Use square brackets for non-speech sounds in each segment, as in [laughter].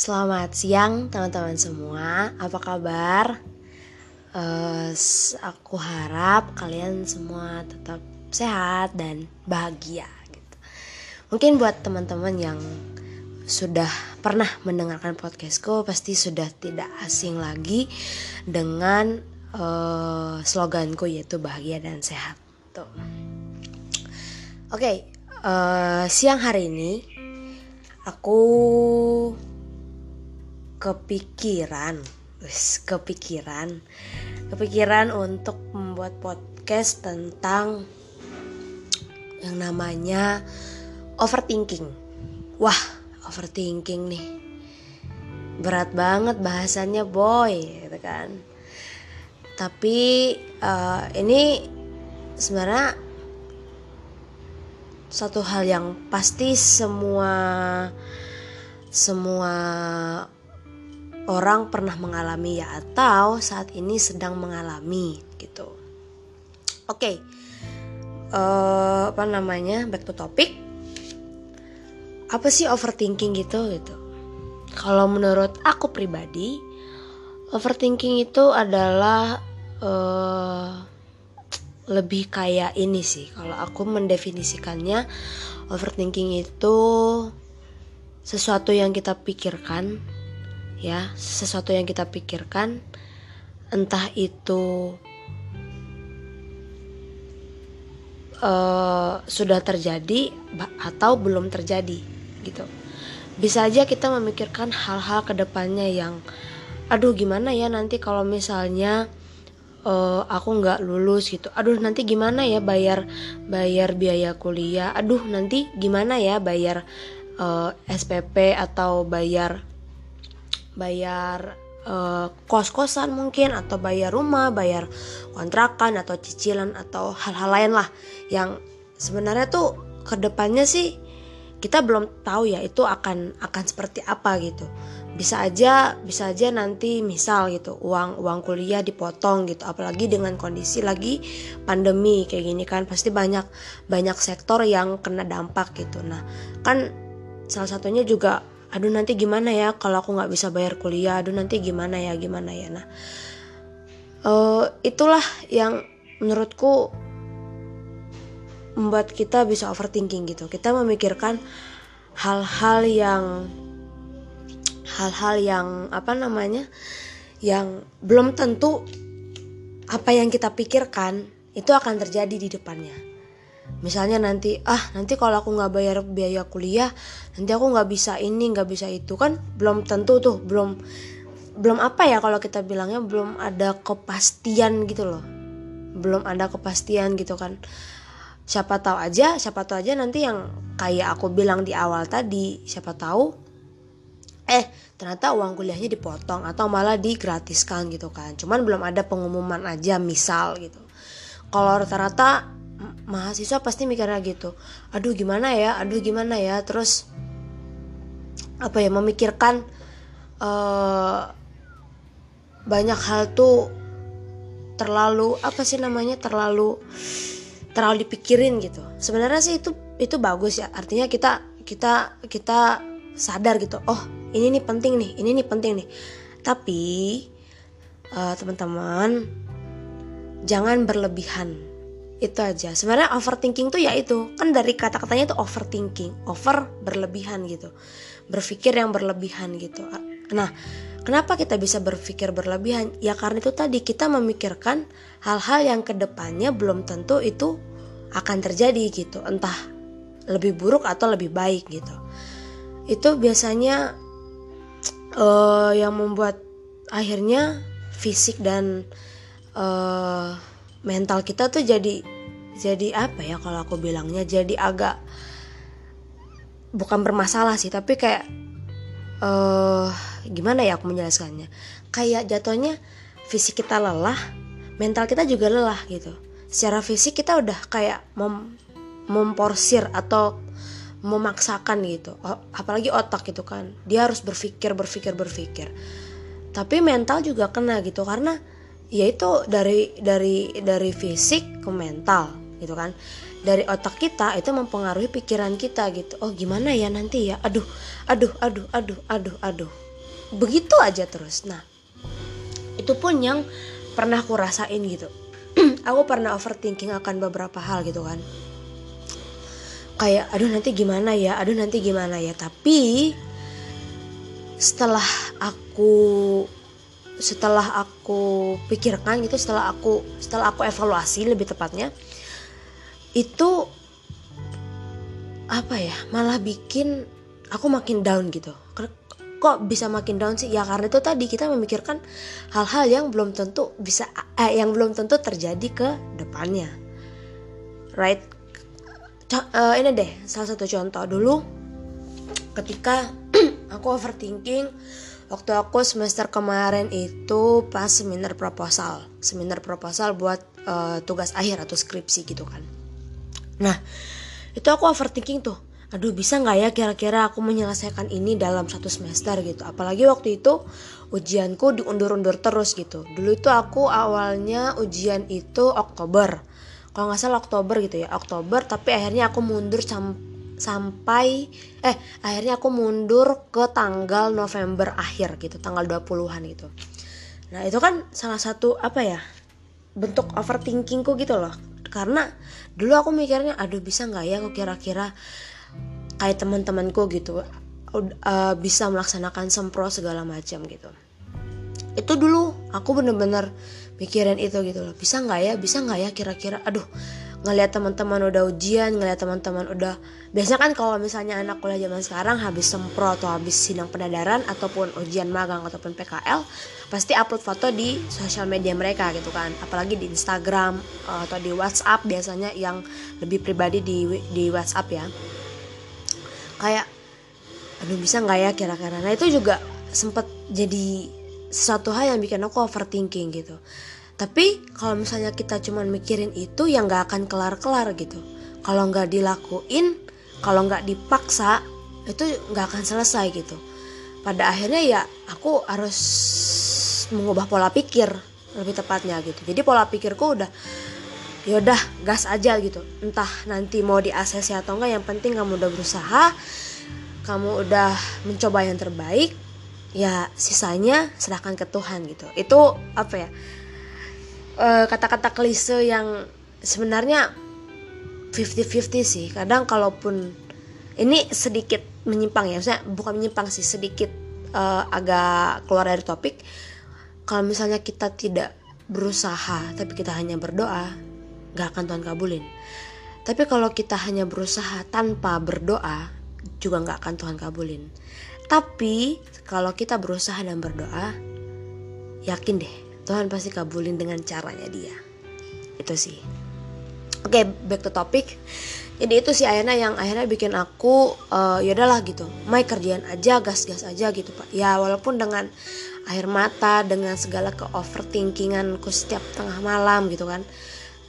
Selamat siang teman-teman semua, apa kabar? Uh, aku harap kalian semua tetap sehat dan bahagia. Gitu. Mungkin buat teman-teman yang sudah pernah mendengarkan podcastku pasti sudah tidak asing lagi dengan uh, sloganku yaitu bahagia dan sehat. Oke, okay, uh, siang hari ini aku kepikiran. Wis kepikiran. Kepikiran untuk membuat podcast tentang yang namanya overthinking. Wah overthinking nih. Berat banget bahasannya boy gitu kan. Tapi uh, ini sebenarnya satu hal yang pasti semua semua orang pernah mengalami ya atau saat ini sedang mengalami gitu. Oke, okay. uh, eh, apa namanya back to topic. Apa sih overthinking gitu gitu? Kalau menurut aku pribadi, overthinking itu adalah uh, lebih kayak ini sih. Kalau aku mendefinisikannya, overthinking itu sesuatu yang kita pikirkan ya sesuatu yang kita pikirkan entah itu uh, sudah terjadi atau belum terjadi gitu. Bisa aja kita memikirkan hal-hal ke depannya yang aduh gimana ya nanti kalau misalnya uh, aku nggak lulus gitu. Aduh nanti gimana ya bayar bayar biaya kuliah? Aduh nanti gimana ya bayar uh, eh, SPP atau bayar bayar uh, kos-kosan mungkin atau bayar rumah, bayar kontrakan atau cicilan atau hal-hal lain lah yang sebenarnya tuh ke depannya sih kita belum tahu ya itu akan akan seperti apa gitu. Bisa aja bisa aja nanti misal gitu uang uang kuliah dipotong gitu apalagi dengan kondisi lagi pandemi kayak gini kan pasti banyak banyak sektor yang kena dampak gitu. Nah kan salah satunya juga aduh nanti gimana ya kalau aku nggak bisa bayar kuliah? Aduh nanti gimana ya gimana ya? Nah uh, itulah yang menurutku membuat kita bisa overthinking gitu. Kita memikirkan hal-hal yang hal-hal yang apa namanya yang belum tentu apa yang kita pikirkan itu akan terjadi di depannya misalnya nanti ah nanti kalau aku nggak bayar biaya kuliah nanti aku nggak bisa ini nggak bisa itu kan belum tentu tuh belum belum apa ya kalau kita bilangnya belum ada kepastian gitu loh. Belum ada kepastian gitu kan. Siapa tahu aja siapa tahu aja nanti yang kayak aku bilang di awal tadi siapa tahu eh ternyata uang kuliahnya dipotong atau malah digratiskan gitu kan. Cuman belum ada pengumuman aja misal gitu. Kalau rata-rata mahasiswa pasti mikirnya gitu. Aduh gimana ya? Aduh gimana ya? Terus apa ya memikirkan uh, banyak hal tuh terlalu apa sih namanya terlalu terlalu dipikirin gitu. Sebenarnya sih itu itu bagus ya. Artinya kita kita kita sadar gitu. Oh ini nih penting nih ini nih penting nih. Tapi uh, teman-teman jangan berlebihan itu aja. Sebenarnya overthinking tuh ya itu. Kan dari kata-katanya itu overthinking over berlebihan gitu. Berpikir yang berlebihan gitu. Nah kenapa kita bisa berpikir berlebihan? Ya karena itu tadi kita memikirkan hal-hal yang ke depannya belum tentu itu akan terjadi gitu. Entah lebih buruk atau lebih baik gitu. Itu biasanya uh, yang membuat akhirnya fisik dan uh, mental kita tuh jadi jadi apa ya kalau aku bilangnya jadi agak bukan bermasalah sih tapi kayak uh, gimana ya aku menjelaskannya? Kayak jatuhnya fisik kita lelah mental kita juga lelah gitu. Secara fisik kita udah kayak mem memporsir atau memaksakan gitu. Apalagi otak gitu kan. Dia harus berpikir berpikir berpikir. Tapi mental juga kena gitu karena ya itu dari dari dari fisik ke mental gitu kan. Dari otak kita itu mempengaruhi pikiran kita gitu. Oh gimana ya nanti ya? Aduh aduh aduh aduh aduh aduh. Begitu aja terus. Nah itu pun yang pernah aku rasain gitu. [clears throat] Aku pernah overthinking akan beberapa hal gitu kan. Kayak aduh nanti gimana ya? Aduh nanti gimana ya? Tapi setelah aku setelah aku pikirkan gitu setelah aku setelah aku evaluasi lebih tepatnya itu apa ya malah bikin aku makin down gitu. Kok bisa makin down sih? Ya karena itu tadi kita memikirkan hal-hal yang belum tentu bisa eh, yang belum tentu terjadi ke depannya. Right? Co uh, ini deh salah satu contoh. Dulu ketika [clears throat] aku overthinking waktu aku semester kemarin itu pas seminar proposal. Seminar proposal buat uh, tugas akhir atau skripsi gitu kan nah itu aku overthinking tuh. Aduh bisa nggak ya kira-kira aku menyelesaikan ini dalam satu semester gitu? Apalagi waktu itu ujianku diundur-undur terus gitu. Dulu itu aku awalnya ujian itu Oktober. Kalau nggak salah Oktober gitu ya Oktober. Tapi akhirnya aku mundur sam sampai eh akhirnya aku mundur ke tanggal November akhir gitu tanggal 20-an gitu nah itu kan salah satu apa ya bentuk overthinkingku gitu loh karena dulu aku mikirnya aduh bisa nggak ya aku kira-kira kayak teman-temanku gitu uh, bisa melaksanakan sempro segala macam gitu. Itu dulu aku bener-bener mikirin itu gitu loh. Bisa nggak ya bisa nggak ya kira-kira aduh ngelihat teman-teman udah ujian ngelihat teman-teman udah biasanya kan kalau misalnya anak kuliah zaman sekarang habis sempro atau habis sidang pendadaran ataupun ujian magang ataupun PKL pasti upload foto di sosial media mereka gitu kan. Apalagi di Instagram eh, atau di WhatsApp biasanya yang lebih pribadi di di WhatsApp ya. Kayak aduh bisa nggak ya kira-kira? Nah itu juga sempet jadi sesuatu hal yang bikin aku overthinking gitu tapi kalau misalnya kita cuman mikirin itu yang nggak akan kelar-kelar gitu. Kalau nggak dilakuin kalau nggak dipaksa itu nggak akan selesai gitu. Pada akhirnya ya aku harus mengubah pola pikir lebih tepatnya gitu. Jadi pola pikirku udah yaudah gas aja gitu. Entah nanti mau di ACC atau enggak yang penting kamu udah berusaha kamu udah mencoba yang terbaik ya sisanya serahkan ke Tuhan gitu. Itu apa ya eh, kata-kata klise yang sebenarnya 50-50 sih kadang kalaupun ini sedikit menyimpang ya maksudnya bukan menyimpang sih sedikit uh, agak keluar dari topik kalau misalnya kita tidak berusaha tapi kita hanya berdoa gak akan Tuhan kabulin. Tapi kalau kita hanya berusaha tanpa berdoa, juga gak akan Tuhan kabulin. Tapi kalau kita berusaha dan berdoa, yakin deh Tuhan pasti kabulin dengan caranya dia. Itu sih. Oke, okay, back to topic. Jadi itu sih akhirnya yang akhirnya bikin aku uh, ya udahlah gitu. Mai kerjaan aja, gas-gas aja gitu, Pak. Ya walaupun dengan air mata, dengan segala ke overthinkinganku setiap tengah malam gitu kan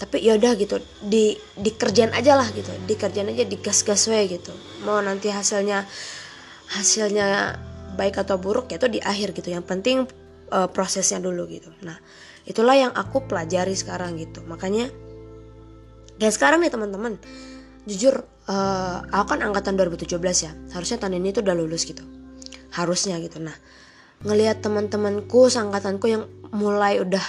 tapi yaudah gitu di dikerjain aja lah gitu dikerjain aja digas-gas we gitu mau nanti hasilnya hasilnya baik atau buruk ya itu di akhir gitu yang penting uh, prosesnya dulu gitu. Nah itulah yang aku pelajari sekarang gitu. Makanya kayak sekarang nih teman-teman jujur uh, aku kan angkatan 2017 ya. Harusnya tahun ini tuh udah lulus gitu. Harusnya gitu. Nah ngelihat teman-temanku sangkatanku yang mulai udah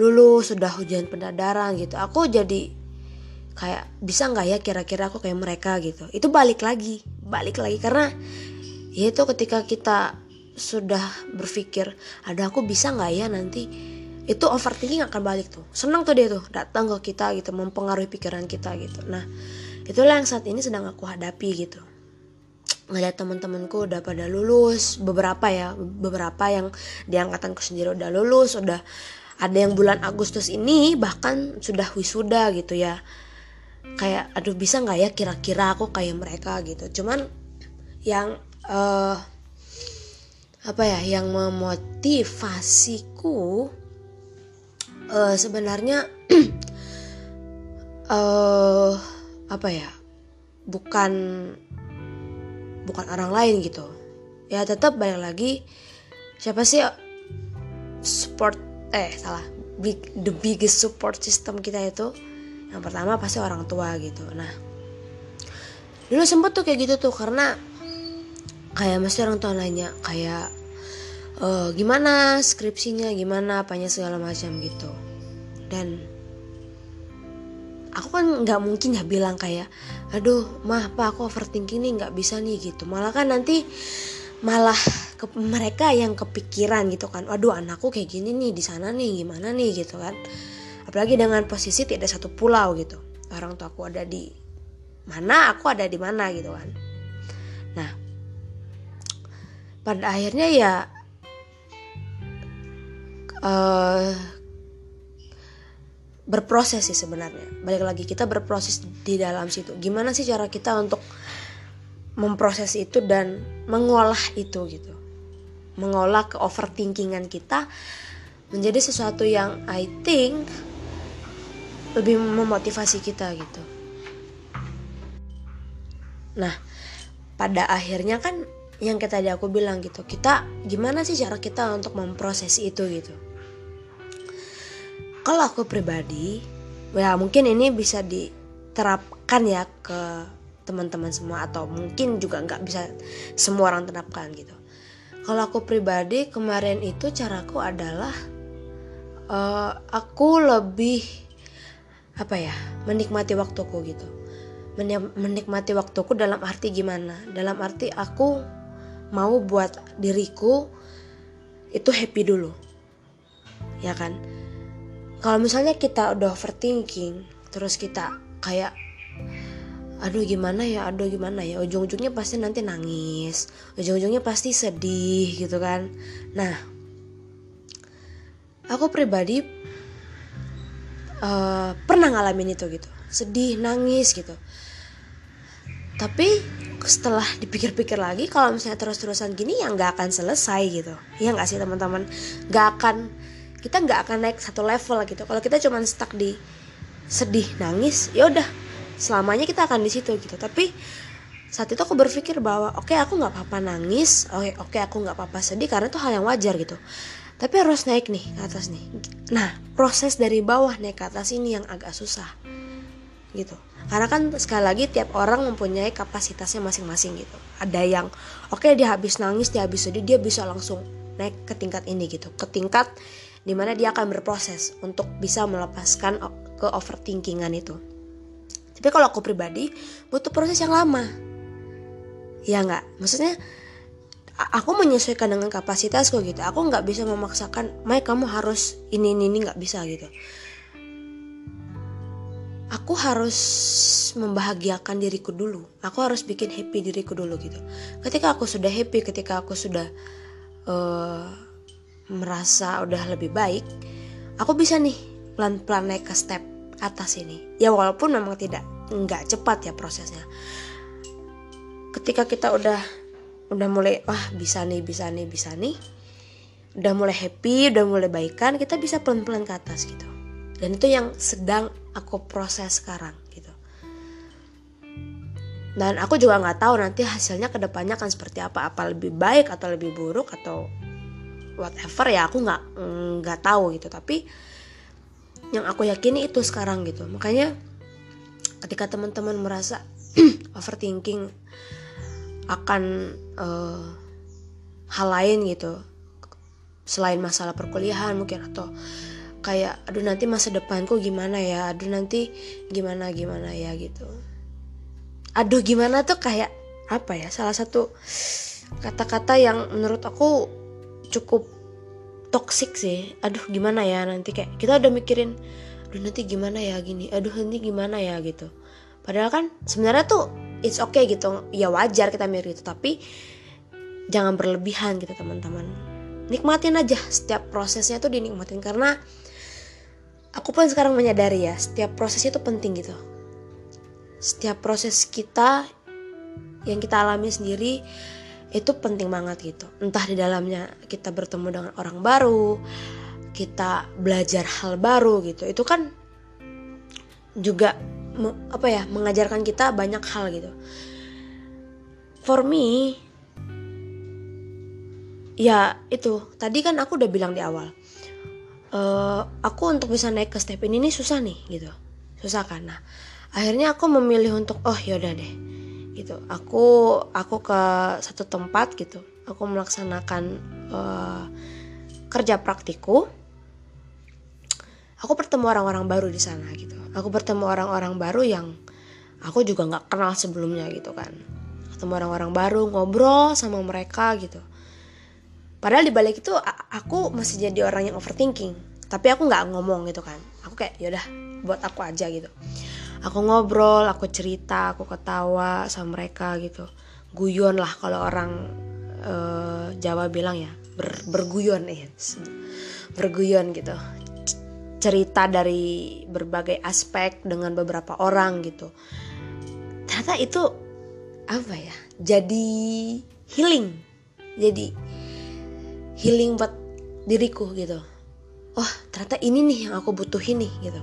lulus sudah hujan pendadaran gitu aku jadi kayak bisa nggak ya kira-kira aku kayak mereka gitu? Itu balik lagi balik lagi. Karena ya itu ketika kita sudah berpikir ada aku bisa nggak ya nanti? Itu overthinking akan balik tuh. Senang tuh dia tuh datang ke kita gitu mempengaruhi pikiran kita gitu. Nah itulah yang saat ini sedang aku hadapi gitu. Ngeliat teman-temanku udah pada lulus beberapa ya beberapa yang di angkatanku sendiri udah lulus udah ada yang bulan Agustus ini bahkan sudah wisuda gitu ya. Kayak aduh bisa nggak ya kira-kira aku kayak mereka gitu? Cuman yang uh, apa ya yang memotivasiku uh, sebenarnya uh, [clears throat] apa ya bukan bukan orang lain gitu. Ya tetap balik lagi siapa sih support eh salah big, the biggest support system kita itu? Yang pertama pasti orang tua gitu. Nah dulu sempet tuh kayak gitu tuh karena kayak masih orang tua nanya kayak uh, gimana skripsinya? Gimana apanya segala macam gitu. Dan aku kan nggak mungkin ya bilang kayak aduh mah pak aku overthinking nih nggak bisa nih gitu. Malah kan nanti malah ke mereka yang kepikiran gitu kan waduh anakku kayak gini nih di sana nih gimana nih gitu kan. Apalagi dengan posisi tidak satu pulau gitu. Orang tua aku ada di mana aku ada di mana gitu kan pada akhirnya ya uh, berproses sih sebenarnya. Balik lagi kita berproses di dalam situ. Gimana sih cara kita untuk memproses itu dan mengolah itu gitu? Mengolah ke overthinkingan kita menjadi sesuatu yang I think lebih memotivasi kita gitu. Nah pada akhirnya kan yang kita tadi aku bilang gitu kita gimana sih cara kita untuk memproses itu gitu? Kalau aku pribadi ya mungkin ini bisa diterapkan ya ke teman-teman semua atau mungkin juga nggak bisa semua orang terapkan gitu. Kalau aku pribadi kemarin itu caraku adalah uh, aku lebih apa ya menikmati waktuku gitu. Menikmati waktuku dalam arti gimana? Dalam arti aku mau buat diriku itu happy dulu. Ya kan? Kalau misalnya kita udah overthinking terus kita kayak aduh gimana ya? Aduh gimana ya? Ujung-ujungnya pasti nanti nangis. Ujung-ujungnya pasti sedih gitu kan. Nah aku pribadi uh, pernah ngalamin itu gitu. Sedih nangis gitu. Tapi setelah dipikir-pikir lagi kalau misalnya terus-terusan gini ya nggak akan selesai gitu. Ya nggak sih teman-teman? Nggak akan kita nggak akan naik satu level gitu. Kalau kita cuma stuck di sedih nangis ya udah selamanya kita akan di situ gitu. Tapi saat itu aku berpikir bahwa oke okay, aku nggak apa-apa nangis oke okay, oke okay, aku nggak apa-apa sedih karena itu hal yang wajar gitu. Tapi harus naik nih ke atas nih. Nah proses dari bawah naik ke atas ini yang agak susah gitu karena kan sekali lagi tiap orang mempunyai kapasitasnya masing-masing gitu ada yang oke okay, dia habis nangis dia habis sedih dia bisa langsung naik ke tingkat ini gitu ke tingkat di mana dia akan berproses untuk bisa melepaskan ke overthinkingan itu. Tapi kalau aku pribadi butuh proses yang lama. Ya nggak, maksudnya aku menyesuaikan dengan kapasitasku gitu. Aku nggak bisa memaksakan, Mai kamu harus ini ini ini nggak bisa gitu. Aku harus membahagiakan diriku dulu. Aku harus bikin happy diriku dulu gitu. Ketika aku sudah happy, ketika aku sudah uh, merasa udah lebih baik, aku bisa nih pelan-pelan naik ke step atas ini. Ya walaupun memang tidak nggak cepat ya prosesnya. Ketika kita udah udah mulai wah bisa nih bisa nih bisa nih, udah mulai happy, udah mulai baikan, kita bisa pelan-pelan ke atas gitu. Dan itu yang sedang aku proses sekarang gitu. Dan aku juga nggak tahu nanti hasilnya ke depannya akan seperti apa, apa lebih baik atau lebih buruk atau whatever ya aku nggak nggak tahu gitu. Tapi yang aku yakini itu sekarang gitu. Makanya ketika teman-teman merasa [clears throat] overthinking akan uh, hal lain gitu. Selain masalah perkuliahan mungkin atau kayak aduh nanti masa depanku gimana ya? Aduh nanti gimana gimana ya? Gitu. Aduh gimana tuh kayak apa ya salah satu kata-kata yang menurut aku cukup toxic sih. Aduh gimana ya nanti? Kayak kita udah mikirin aduh nanti gimana ya gini. Aduh nanti gimana ya? Gitu. Padahal kan sebenarnya tuh it's okay gitu. Ya wajar kita mikir itu tapi jangan berlebihan gitu teman-teman. Nikmatin aja setiap prosesnya tuh dinikmatin. Karena aku pun sekarang menyadari ya setiap prosesnya itu penting gitu. Setiap proses kita yang kita alami sendiri itu penting banget gitu. Entah di dalamnya kita bertemu dengan orang baru kita belajar hal baru gitu. Itu kan juga apa ya mengajarkan kita banyak hal gitu. For me ya itu tadi kan aku udah bilang di awal uh, aku untuk bisa naik ke step ini nih susah nih gitu. Susah kan? Nah akhirnya aku memilih untuk oh yaudah deh gitu. Aku aku ke satu tempat gitu. Aku melaksanakan uh, kerja praktiku. Aku bertemu orang-orang baru di sana gitu. Aku bertemu orang-orang baru yang aku juga nggak kenal sebelumnya gitu kan. Ketemu orang-orang baru ngobrol sama mereka gitu padahal di balik itu aku masih jadi orang yang overthinking. Tapi aku nggak ngomong gitu kan. Aku kayak yaudah buat aku aja gitu. Aku ngobrol aku cerita aku ketawa sama mereka gitu. Guyon lah kalau orang uh, Jawa bilang ya ber, berguyon ya berguyon gitu. Cerita dari berbagai aspek dengan beberapa orang gitu. Ternyata itu apa ya jadi healing. Jadi healing buat diriku gitu. Oh ternyata ini nih yang aku butuhin nih gitu.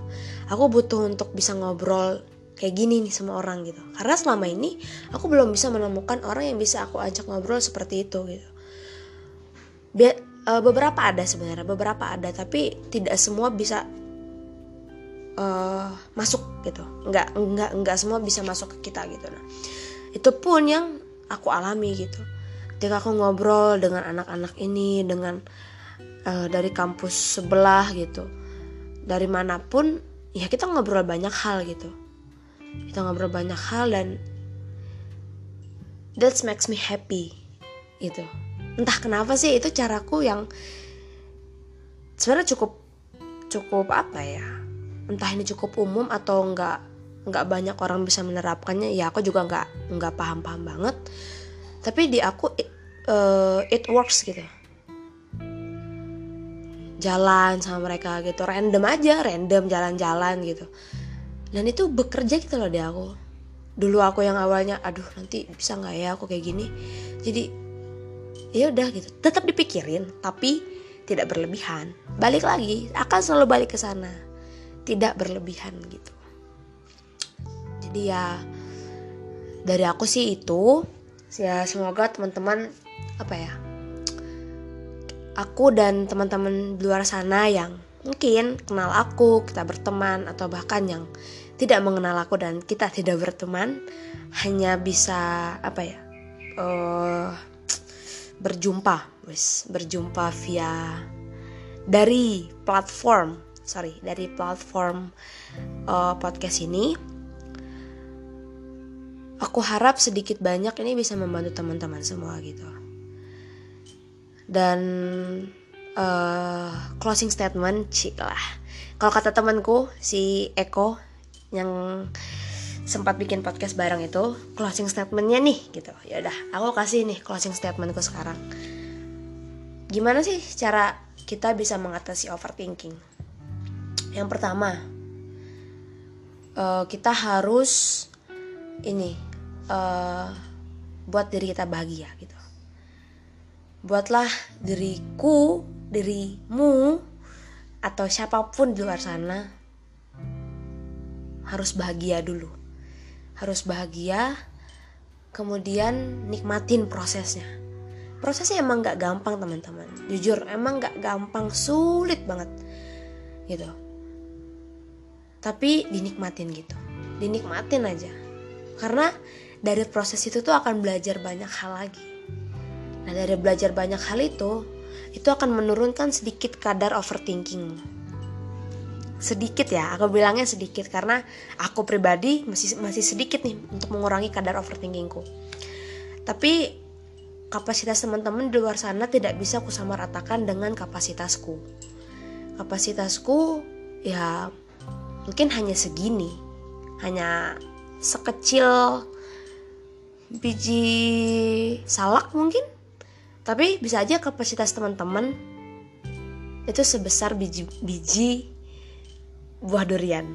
Aku butuh untuk bisa ngobrol kayak gini nih sama orang gitu. Karena selama ini aku belum bisa menemukan orang yang bisa aku ajak ngobrol seperti itu gitu. Biar, uh, beberapa ada sebenarnya beberapa ada tapi tidak semua bisa uh, masuk gitu. Nggak nggak nggak semua bisa masuk ke kita gitu. Nah itu pun yang aku alami gitu ketika aku ngobrol dengan anak-anak ini dengan uh, dari kampus sebelah gitu. Dari mana pun ya kita ngobrol banyak hal gitu. Kita ngobrol banyak hal dan that makes me happy gitu. Entah kenapa sih itu caraku yang sebenarnya cukup cukup apa ya entah ini cukup umum atau enggak nggak banyak orang bisa menerapkannya ya aku juga nggak nggak paham paham banget. Tapi di aku uh, it works gitu. Jalan sama mereka gitu. Random aja random jalan-jalan gitu. Dan itu bekerja gitu loh di aku. Dulu aku yang awalnya aduh nanti bisa nggak ya aku kayak gini? Jadi ya udah gitu. Tetap dipikirin tapi tidak berlebihan. Balik lagi akan selalu balik ke sana. Tidak berlebihan gitu. Jadi ya dari aku sih itu ya semoga teman-teman apa ya? Aku dan teman-teman di luar sana yang mungkin kenal aku, kita berteman atau bahkan yang tidak mengenal aku dan kita tidak berteman hanya bisa apa ya uh, berjumpa wis berjumpa via dari platform sorry dari platform uh, podcast ini. Aku harap sedikit banyak ini bisa membantu teman-teman semua gitu dan uh, closing statement cik lah. Kalau kata temanku si Eko yang sempat bikin podcast bareng itu closing statementnya nih gitu. Ya udah aku kasih nih closing statementku sekarang. Gimana sih cara kita bisa mengatasi overthinking? Yang pertama uh, kita harus ini uh, buat diri kita bahagia gitu buatlah diriku, dirimu, atau siapa pun di luar sana harus bahagia dulu. Harus bahagia, kemudian nikmatin prosesnya. Prosesnya emang gak gampang teman-teman. Jujur, emang gak gampang, sulit banget. Gitu. Tapi dinikmatin gitu. Dinikmatin aja. Karena dari proses itu tuh akan belajar banyak hal lagi Nah dari belajar banyak hal itu, itu akan menurunkan sedikit kadar overthinking. Sedikit ya, aku bilangnya sedikit karena aku pribadi masih masih sedikit nih untuk mengurangi kadar overthinkingku. Tapi kapasitas teman-teman di luar sana tidak bisa aku samaratakan dengan kapasitasku. Kapasitasku ya mungkin hanya segini, hanya sekecil biji salak mungkin tapi bisa aja kapasitas teman-teman itu sebesar biji biji buah durian.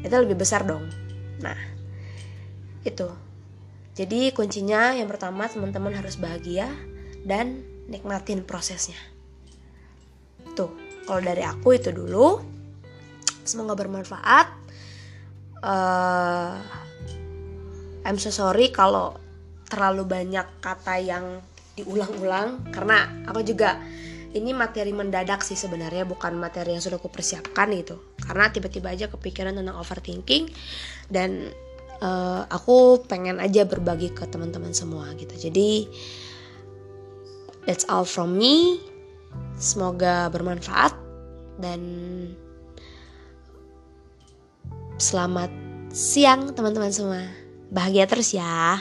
Itu lebih besar dong. Nah itu. Jadi kuncinya yang pertama teman-teman harus bahagia dan nikmatin prosesnya. Tuh kalau dari aku itu dulu semoga bermanfaat. Uh, I'm so sorry kalau terlalu banyak kata yang diulang-ulang karena aku juga ini materi mendadak sih sebenarnya bukan materi yang sudah aku persiapkan gitu karena tiba-tiba aja kepikiran tentang overthinking dan uh, aku pengen aja berbagi ke teman-teman semua gitu jadi That's all from me. Semoga bermanfaat dan selamat siang teman-teman semua. Bahagia terus ya.